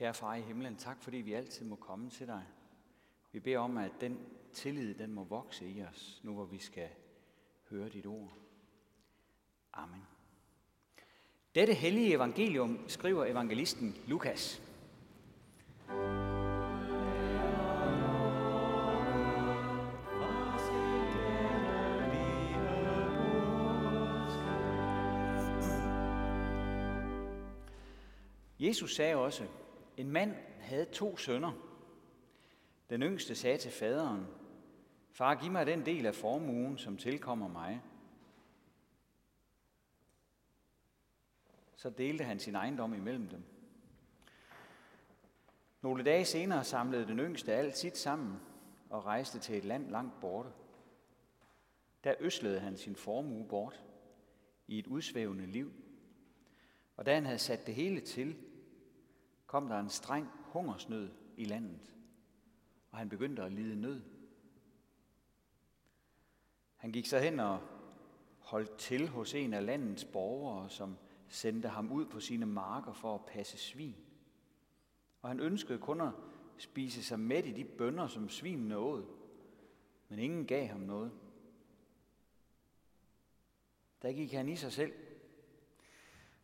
Kære far i himlen, tak fordi vi altid må komme til dig. Vi beder om, at den tillid, den må vokse i os, nu hvor vi skal høre dit ord. Amen. Dette hellige evangelium skriver evangelisten Lukas. Jesus sagde også, en mand havde to sønner. Den yngste sagde til faderen, Far, giv mig den del af formuen, som tilkommer mig. Så delte han sin ejendom imellem dem. Nogle dage senere samlede den yngste alt sit sammen og rejste til et land langt borte. Der øslede han sin formue bort i et udsvævende liv. Og da han havde sat det hele til, kom der en streng hungersnød i landet, og han begyndte at lide nød. Han gik så hen og holdt til hos en af landets borgere, som sendte ham ud på sine marker for at passe svin. Og han ønskede kun at spise sig mæt i de bønder, som svinene åd, men ingen gav ham noget. Der gik han i sig selv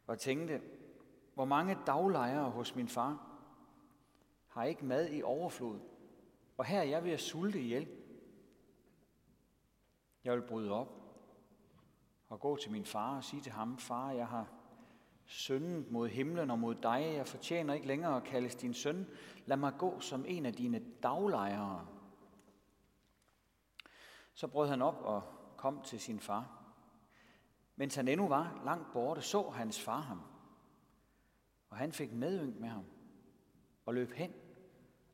og tænkte, hvor mange daglejere hos min far har ikke mad i overflod, og her er jeg ved at sulte ihjel. Jeg vil bryde op og gå til min far og sige til ham, far, jeg har syndet mod himlen og mod dig. Jeg fortjener ikke længere at kaldes din søn. Lad mig gå som en af dine daglejere. Så brød han op og kom til sin far. Mens han endnu var langt borte, så hans far ham. Og han fik medynk med ham og løb hen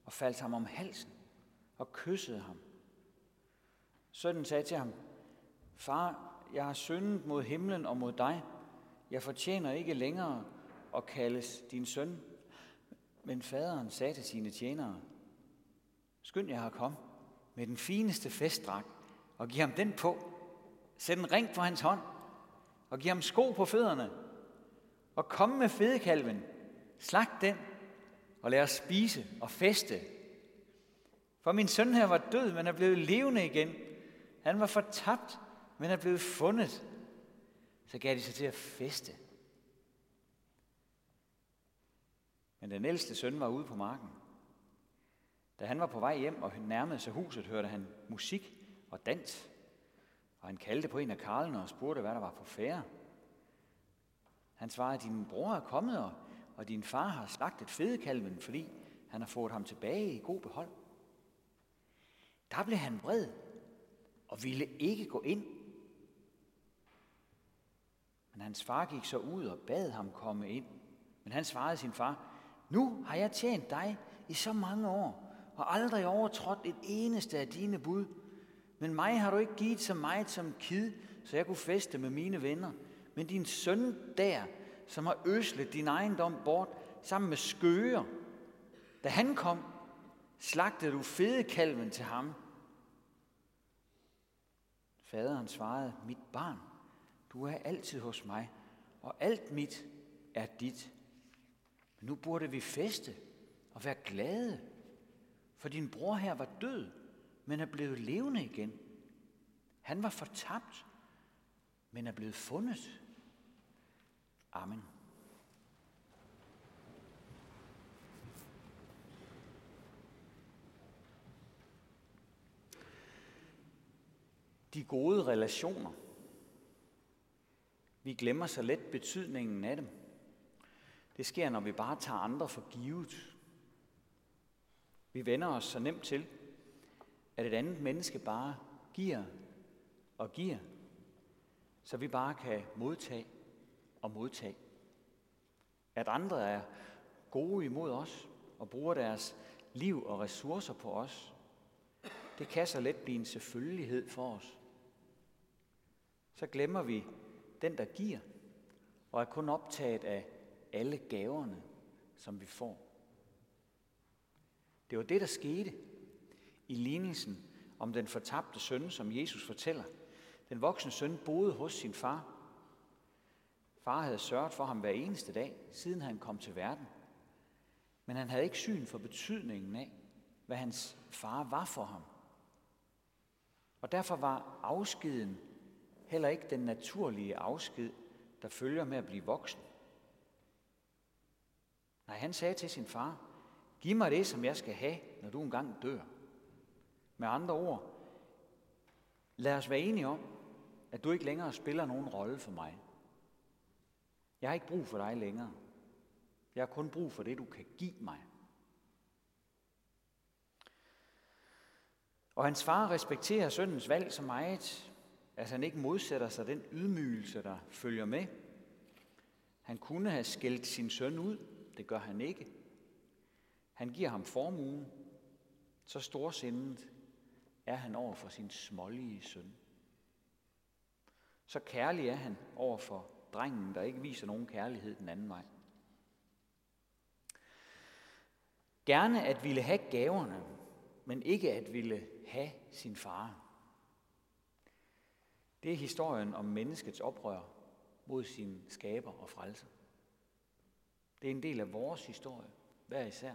og faldt ham om halsen og kyssede ham. Sønnen sagde til ham, Far, jeg har syndet mod himlen og mod dig. Jeg fortjener ikke længere at kaldes din søn. Men faderen sagde til sine tjenere, Skynd jer at komme med den fineste festdragt og giv ham den på. Sæt en ring på hans hånd og giv ham sko på fødderne. Og kom med fedekalven, slag den og lad os spise og feste. For min søn her var død, men er blevet levende igen. Han var fortabt, men er blevet fundet. Så gav de sig til at feste. Men den ældste søn var ude på marken. Da han var på vej hjem og nærmede sig huset, hørte han musik og dans. Og han kaldte på en af karlene og spurgte, hvad der var på færre. Han svarede, din bror er kommet, og, og din far har slagtet fedekalven, fordi han har fået ham tilbage i god behold. Der blev han vred og ville ikke gå ind. Men hans far gik så ud og bad ham komme ind. Men han svarede sin far, nu har jeg tjent dig i så mange år, og aldrig overtrådt et eneste af dine bud. Men mig har du ikke givet så meget som kid, så jeg kunne feste med mine venner. Men din søn der, som har øslet din ejendom bort sammen med skøger, da han kom, slagtede du fedekalven til ham. Faderen svarede, mit barn, du er altid hos mig, og alt mit er dit. Men nu burde vi feste og være glade, for din bror her var død, men er blevet levende igen. Han var fortabt, men er blevet fundet. Amen. De gode relationer. Vi glemmer så let betydningen af dem. Det sker, når vi bare tager andre for givet. Vi vender os så nemt til, at et andet menneske bare giver og giver, så vi bare kan modtage og modtage. At andre er gode imod os og bruger deres liv og ressourcer på os, det kan så let blive en selvfølgelighed for os. Så glemmer vi den, der giver, og er kun optaget af alle gaverne, som vi får. Det var det, der skete i lignelsen om den fortabte søn, som Jesus fortæller. Den voksne søn boede hos sin far. Far havde sørget for ham hver eneste dag, siden han kom til verden. Men han havde ikke syn for betydningen af, hvad hans far var for ham. Og derfor var afskeden heller ikke den naturlige afsked, der følger med at blive voksen. Nej, han sagde til sin far, giv mig det, som jeg skal have, når du engang dør. Med andre ord, lad os være enige om, at du ikke længere spiller nogen rolle for mig. Jeg har ikke brug for dig længere. Jeg har kun brug for det, du kan give mig. Og hans far respekterer søndens valg så meget, at han ikke modsætter sig den ydmygelse, der følger med. Han kunne have skældt sin søn ud, det gør han ikke. Han giver ham formuen, så storsindet er han over for sin smålige søn. Så kærlig er han over for drengen, der ikke viser nogen kærlighed den anden vej. Gerne at ville have gaverne, men ikke at ville have sin far. Det er historien om menneskets oprør mod sin skaber og frelser. Det er en del af vores historie, hver især.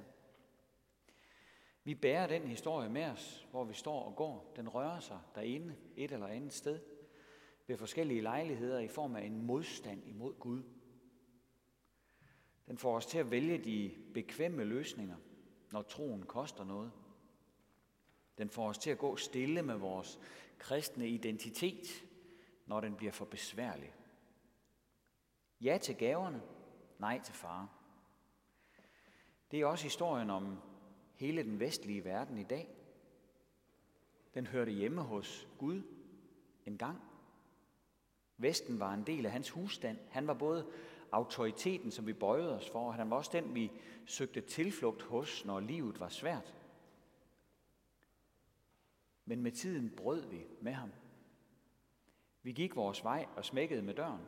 Vi bærer den historie med os, hvor vi står og går. Den rører sig derinde et eller andet sted ved forskellige lejligheder i form af en modstand imod Gud. Den får os til at vælge de bekvemme løsninger, når troen koster noget. Den får os til at gå stille med vores kristne identitet, når den bliver for besværlig. Ja til gaverne, nej til far. Det er også historien om hele den vestlige verden i dag. Den hørte hjemme hos Gud en gang. Vesten var en del af hans husstand. Han var både autoriteten, som vi bøjede os for, og han var også den, vi søgte tilflugt hos, når livet var svært. Men med tiden brød vi med ham. Vi gik vores vej og smækkede med døren.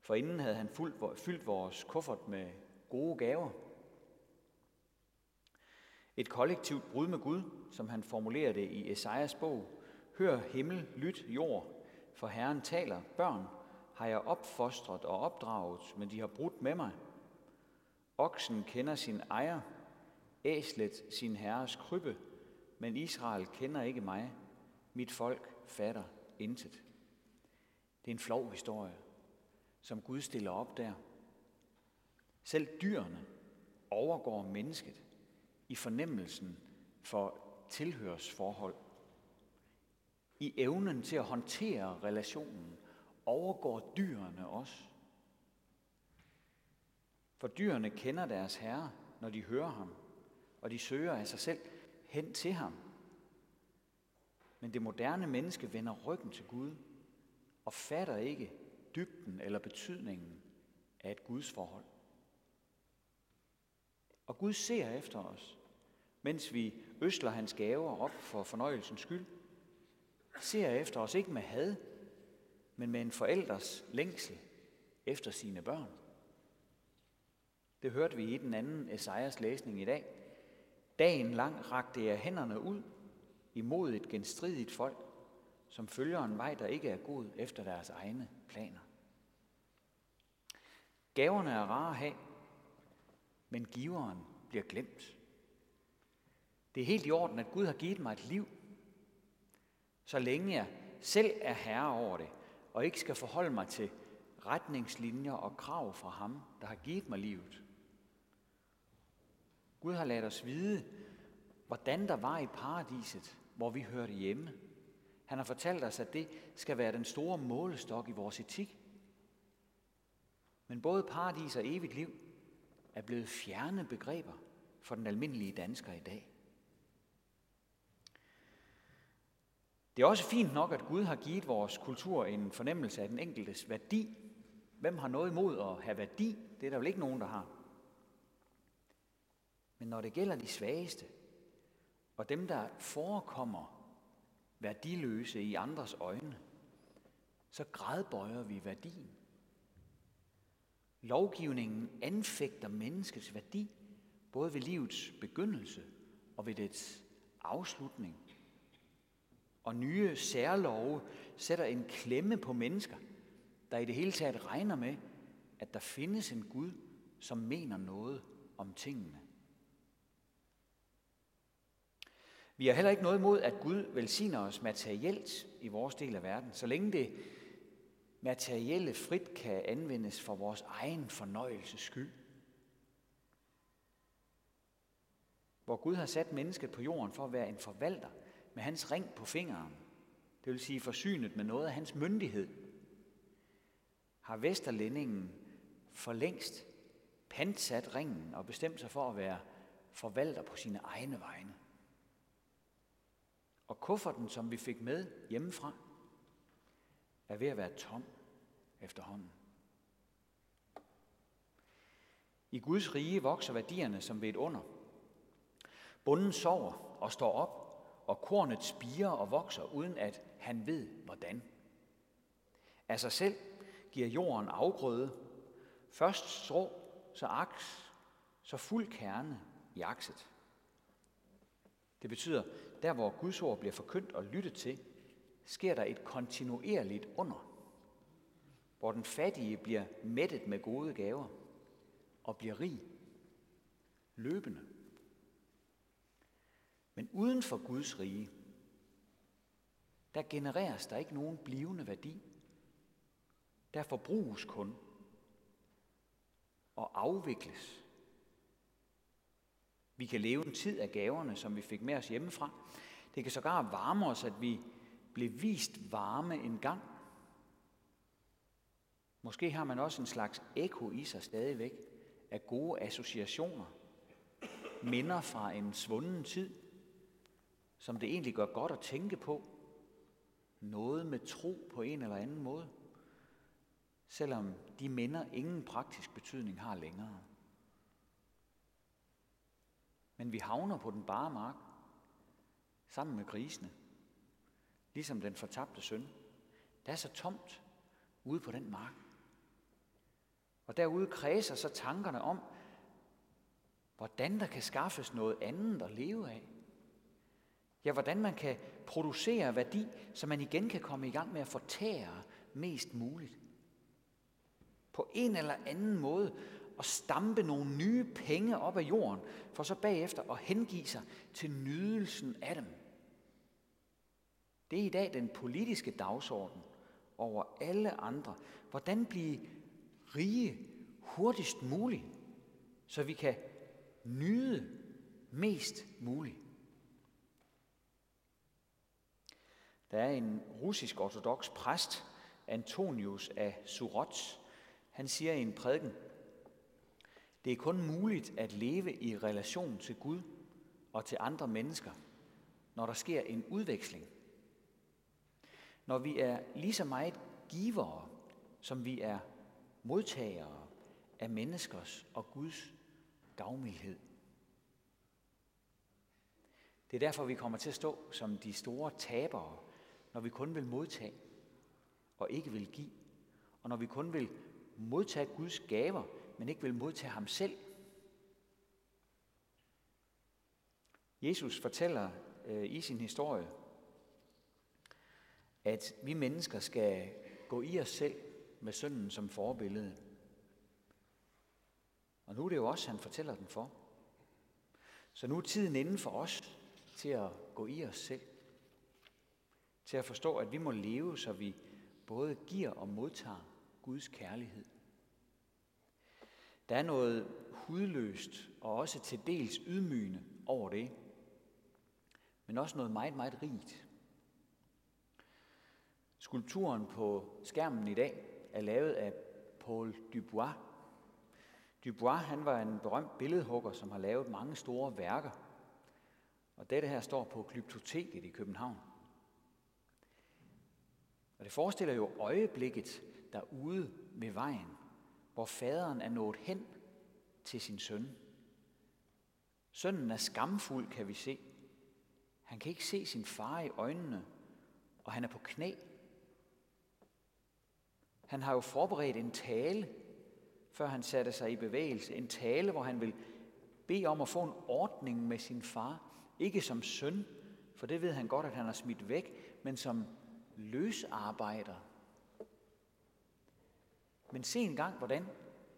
For inden havde han fyldt vores kuffert med gode gaver. Et kollektivt brud med Gud, som han formulerede det i Esajas bog. Hør himmel, lyt jord, for Herren taler. Børn har jeg opfostret og opdraget, men de har brudt med mig. Oksen kender sin ejer, æslet sin herres krybbe, men Israel kender ikke mig. Mit folk fatter intet. Det er en flov historie, som Gud stiller op der. Selv dyrene overgår mennesket i fornemmelsen for tilhørsforhold. I evnen til at håndtere relationen overgår dyrene os. For dyrene kender deres herre, når de hører ham, og de søger af sig selv hen til ham. Men det moderne menneske vender ryggen til Gud og fatter ikke dybden eller betydningen af et Guds forhold. Og Gud ser efter os, mens vi øsler hans gaver op for fornøjelsens skyld. Ser efter os ikke med had, men med en forældres længsel efter sine børn. Det hørte vi i den anden Esajas læsning i dag. Dagen lang rakte jeg hænderne ud imod et genstridigt folk, som følger en vej, der ikke er god efter deres egne planer. Gaverne er rare at have, men giveren bliver glemt. Det er helt i orden, at Gud har givet mig et liv, så længe jeg selv er herre over det, og ikke skal forholde mig til retningslinjer og krav fra ham, der har givet mig livet. Gud har ladet os vide, hvordan der var i paradiset, hvor vi hørte hjemme. Han har fortalt os, at det skal være den store målestok i vores etik. Men både paradis og evigt liv er blevet fjerne begreber for den almindelige dansker i dag. Det er også fint nok, at Gud har givet vores kultur en fornemmelse af den enkeltes værdi. Hvem har noget imod at have værdi? Det er der vel ikke nogen, der har. Men når det gælder de svageste, og dem, der forekommer værdiløse i andres øjne, så gradbøjer vi værdien. Lovgivningen anfægter menneskets værdi, både ved livets begyndelse og ved dets afslutning og nye særlove sætter en klemme på mennesker, der i det hele taget regner med, at der findes en Gud, som mener noget om tingene. Vi har heller ikke noget imod, at Gud velsigner os materielt i vores del af verden, så længe det materielle frit kan anvendes for vores egen fornøjelses skyld. Hvor Gud har sat mennesket på jorden for at være en forvalter – med hans ring på fingeren, det vil sige forsynet med noget af hans myndighed, har Vesterlændingen for længst pantsat ringen og bestemt sig for at være forvalter på sine egne vegne. Og kufferten, som vi fik med hjemmefra, er ved at være tom efterhånden. I Guds rige vokser værdierne som ved et under. Bunden sover og står op, og kornet spiger og vokser, uden at han ved hvordan. Af sig selv giver jorden afgrøde. Først strå, så aks, så fuld kerne i akset. Det betyder, der hvor Guds ord bliver forkyndt og lyttet til, sker der et kontinuerligt under, hvor den fattige bliver mættet med gode gaver og bliver rig, løbende. Men uden for Guds rige, der genereres der ikke nogen blivende værdi. Der forbruges kun og afvikles. Vi kan leve en tid af gaverne, som vi fik med os hjemmefra. Det kan sågar varme os, at vi blev vist varme en gang. Måske har man også en slags ekko i sig stadigvæk af gode associationer, minder fra en svunden tid, som det egentlig gør godt at tænke på. Noget med tro på en eller anden måde, selvom de minder ingen praktisk betydning har længere. Men vi havner på den bare mark, sammen med grisene, ligesom den fortabte søn. Der er så tomt ude på den mark. Og derude kredser så tankerne om, hvordan der kan skaffes noget andet at leve af. Ja, hvordan man kan producere værdi, så man igen kan komme i gang med at fortære mest muligt. På en eller anden måde at stampe nogle nye penge op af jorden, for så bagefter at hengive sig til nydelsen af dem. Det er i dag den politiske dagsorden over alle andre. Hvordan blive rige hurtigst muligt, så vi kan nyde mest muligt. Der er en russisk ortodox præst, Antonius af Surots. Han siger i en prædiken, det er kun muligt at leve i relation til Gud og til andre mennesker, når der sker en udveksling. Når vi er lige så meget givere, som vi er modtagere af menneskers og Guds gavmildhed. Det er derfor, vi kommer til at stå som de store tabere, når vi kun vil modtage og ikke vil give. Og når vi kun vil modtage Guds gaver, men ikke vil modtage ham selv. Jesus fortæller øh, i sin historie, at vi mennesker skal gå i os selv med synden som forbillede. Og nu er det jo også, han fortæller den for. Så nu er tiden inden for os til at gå i os selv. Til at forstå, at vi må leve, så vi både giver og modtager Guds kærlighed. Der er noget hudløst og også til dels ydmygende over det, men også noget meget, meget rigt. Skulpturen på skærmen i dag er lavet af Paul Dubois. Dubois han var en berømt billedhugger, som har lavet mange store værker. Og dette her står på Glyptoteket i København. Og det forestiller jo øjeblikket derude ved vejen, hvor faderen er nået hen til sin søn. Sønnen er skamfuld, kan vi se. Han kan ikke se sin far i øjnene, og han er på knæ. Han har jo forberedt en tale, før han satte sig i bevægelse. En tale, hvor han vil bede om at få en ordning med sin far. Ikke som søn, for det ved han godt, at han har smidt væk, men som løsarbejder. Men se en gang, hvordan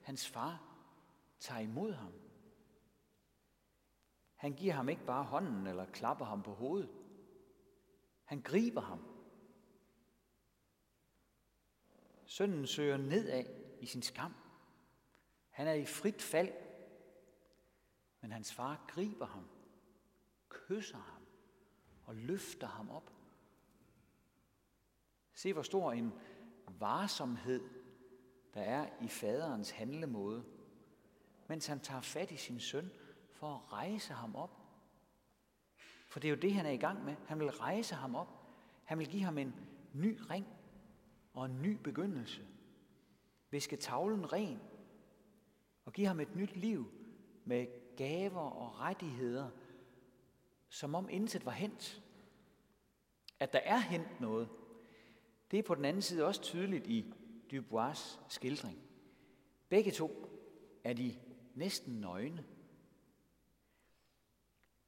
hans far tager imod ham. Han giver ham ikke bare hånden eller klapper ham på hovedet. Han griber ham. Sønnen søger nedad i sin skam. Han er i frit fald, men hans far griber ham, kysser ham og løfter ham op. Se, hvor stor en varsomhed der er i faderens handlemåde, mens han tager fat i sin søn for at rejse ham op. For det er jo det, han er i gang med. Han vil rejse ham op. Han vil give ham en ny ring og en ny begyndelse. Viske tavlen ren og give ham et nyt liv med gaver og rettigheder, som om intet var hent. At der er hent noget, det er på den anden side også tydeligt i Dubois skildring. Begge to er de næsten nøgne.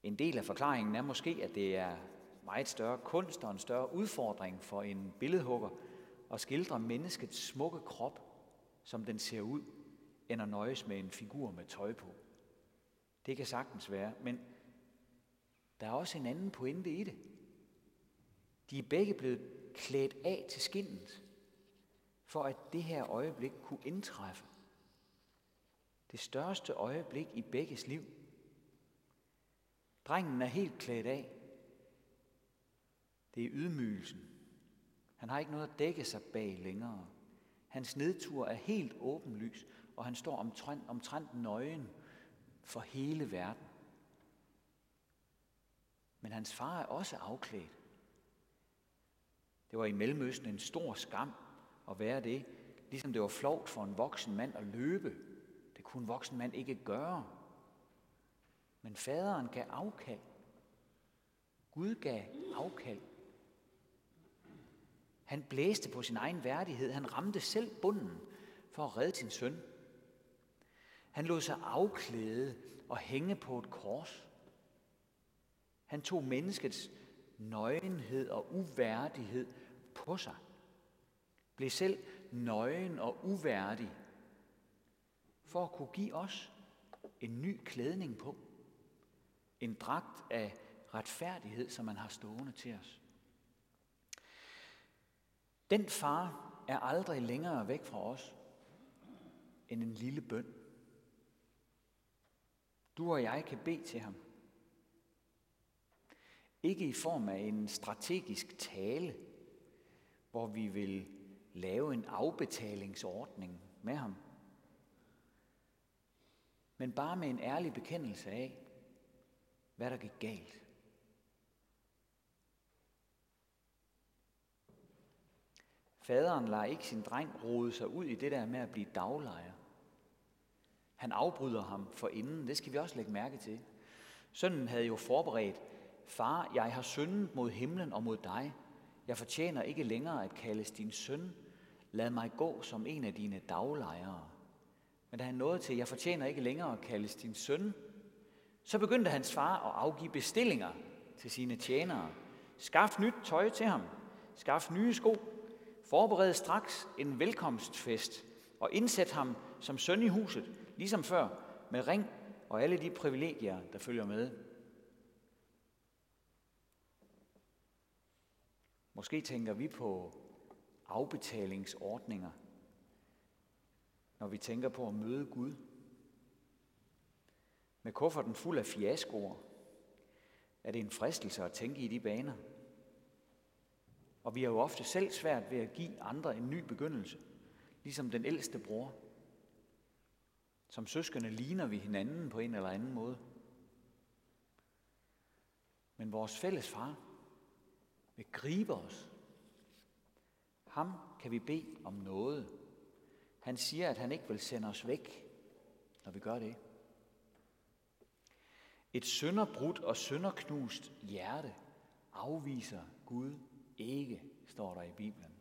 En del af forklaringen er måske, at det er meget større kunst og en større udfordring for en billedhugger at skildre menneskets smukke krop, som den ser ud, end at nøjes med en figur med tøj på. Det kan sagtens være, men der er også en anden pointe i det. De er begge blevet klædt af til skinnet, for at det her øjeblik kunne indtræffe. Det største øjeblik i begges liv. Drengen er helt klædt af. Det er ydmygelsen. Han har ikke noget at dække sig bag længere. Hans nedtur er helt åbenlys, og han står omtrent, omtrent nøgen for hele verden. Men hans far er også afklædt. Det var i Mellemøsten en stor skam at være det, ligesom det var flovt for en voksen mand at løbe. Det kunne en voksen mand ikke gøre. Men faderen gav afkald. Gud gav afkald. Han blæste på sin egen værdighed. Han ramte selv bunden for at redde sin søn. Han lod sig afklæde og hænge på et kors. Han tog menneskets nøgenhed og uværdighed på sig. Blev selv nøgen og uværdig for at kunne give os en ny klædning på. En dragt af retfærdighed, som man har stående til os. Den far er aldrig længere væk fra os end en lille bøn. Du og jeg kan bede til ham. Ikke i form af en strategisk tale, hvor vi vil lave en afbetalingsordning med ham. Men bare med en ærlig bekendelse af, hvad der gik galt. Faderen lader ikke sin dreng rode sig ud i det der med at blive daglejer. Han afbryder ham for inden. Det skal vi også lægge mærke til. Sønnen havde jo forberedt, far, jeg har syndet mod himlen og mod dig. Jeg fortjener ikke længere at kaldes din søn. Lad mig gå som en af dine daglejere. Men da han nåede til, jeg fortjener ikke længere at kaldes din søn, så begyndte hans far at afgive bestillinger til sine tjenere. Skaf nyt tøj til ham. Skaf nye sko. Forbered straks en velkomstfest og indsæt ham som søn i huset, ligesom før, med ring og alle de privilegier, der følger med. Måske tænker vi på afbetalingsordninger, når vi tænker på at møde Gud. Med kufferten fuld af fiaskoer er det en fristelse at tænke i de baner. Og vi har jo ofte selv svært ved at give andre en ny begyndelse, ligesom den ældste bror. Som søskende ligner vi hinanden på en eller anden måde. Men vores fælles far vil gribe os. Ham kan vi bede om noget. Han siger, at han ikke vil sende os væk, når vi gør det. Et sønderbrudt og sønderknust hjerte afviser Gud ikke, står der i Bibelen.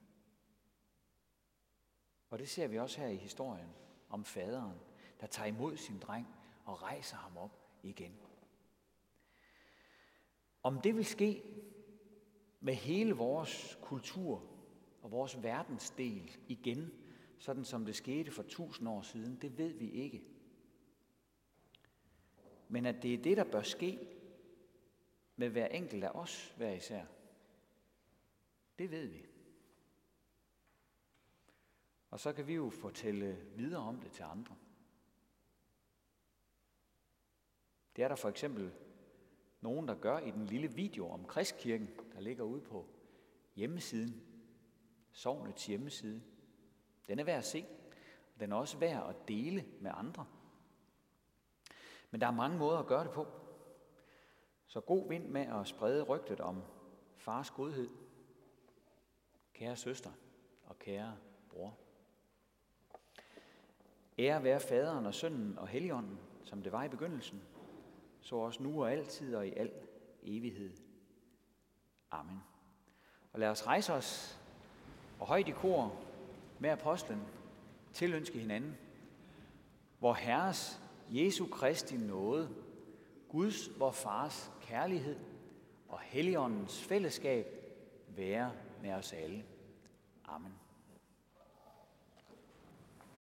Og det ser vi også her i historien om faderen, der tager imod sin dreng og rejser ham op igen. Om det vil ske med hele vores kultur og vores verdensdel igen, sådan som det skete for tusind år siden, det ved vi ikke. men at det er det, der bør ske med hver enkelt af os, hver især. Det ved vi. Og så kan vi jo fortælle videre om det til andre. Det er der for eksempel nogen, der gør i den lille video om Kristkirken, der ligger ude på hjemmesiden, sovnets hjemmeside. Den er værd at se. og Den er også værd at dele med andre. Men der er mange måder at gøre det på. Så god vind med at sprede rygtet om fars godhed. Kære søster og kære bror. Ære være faderen og sønnen og helligånden, som det var i begyndelsen, så også nu og altid og i al evighed. Amen. Og lad os rejse os og højt i kor med apostlen tilønske hinanden, hvor Herres Jesu Kristi nåde, Guds, vor Fars kærlighed og Helligåndens fællesskab være med os alle. Amen.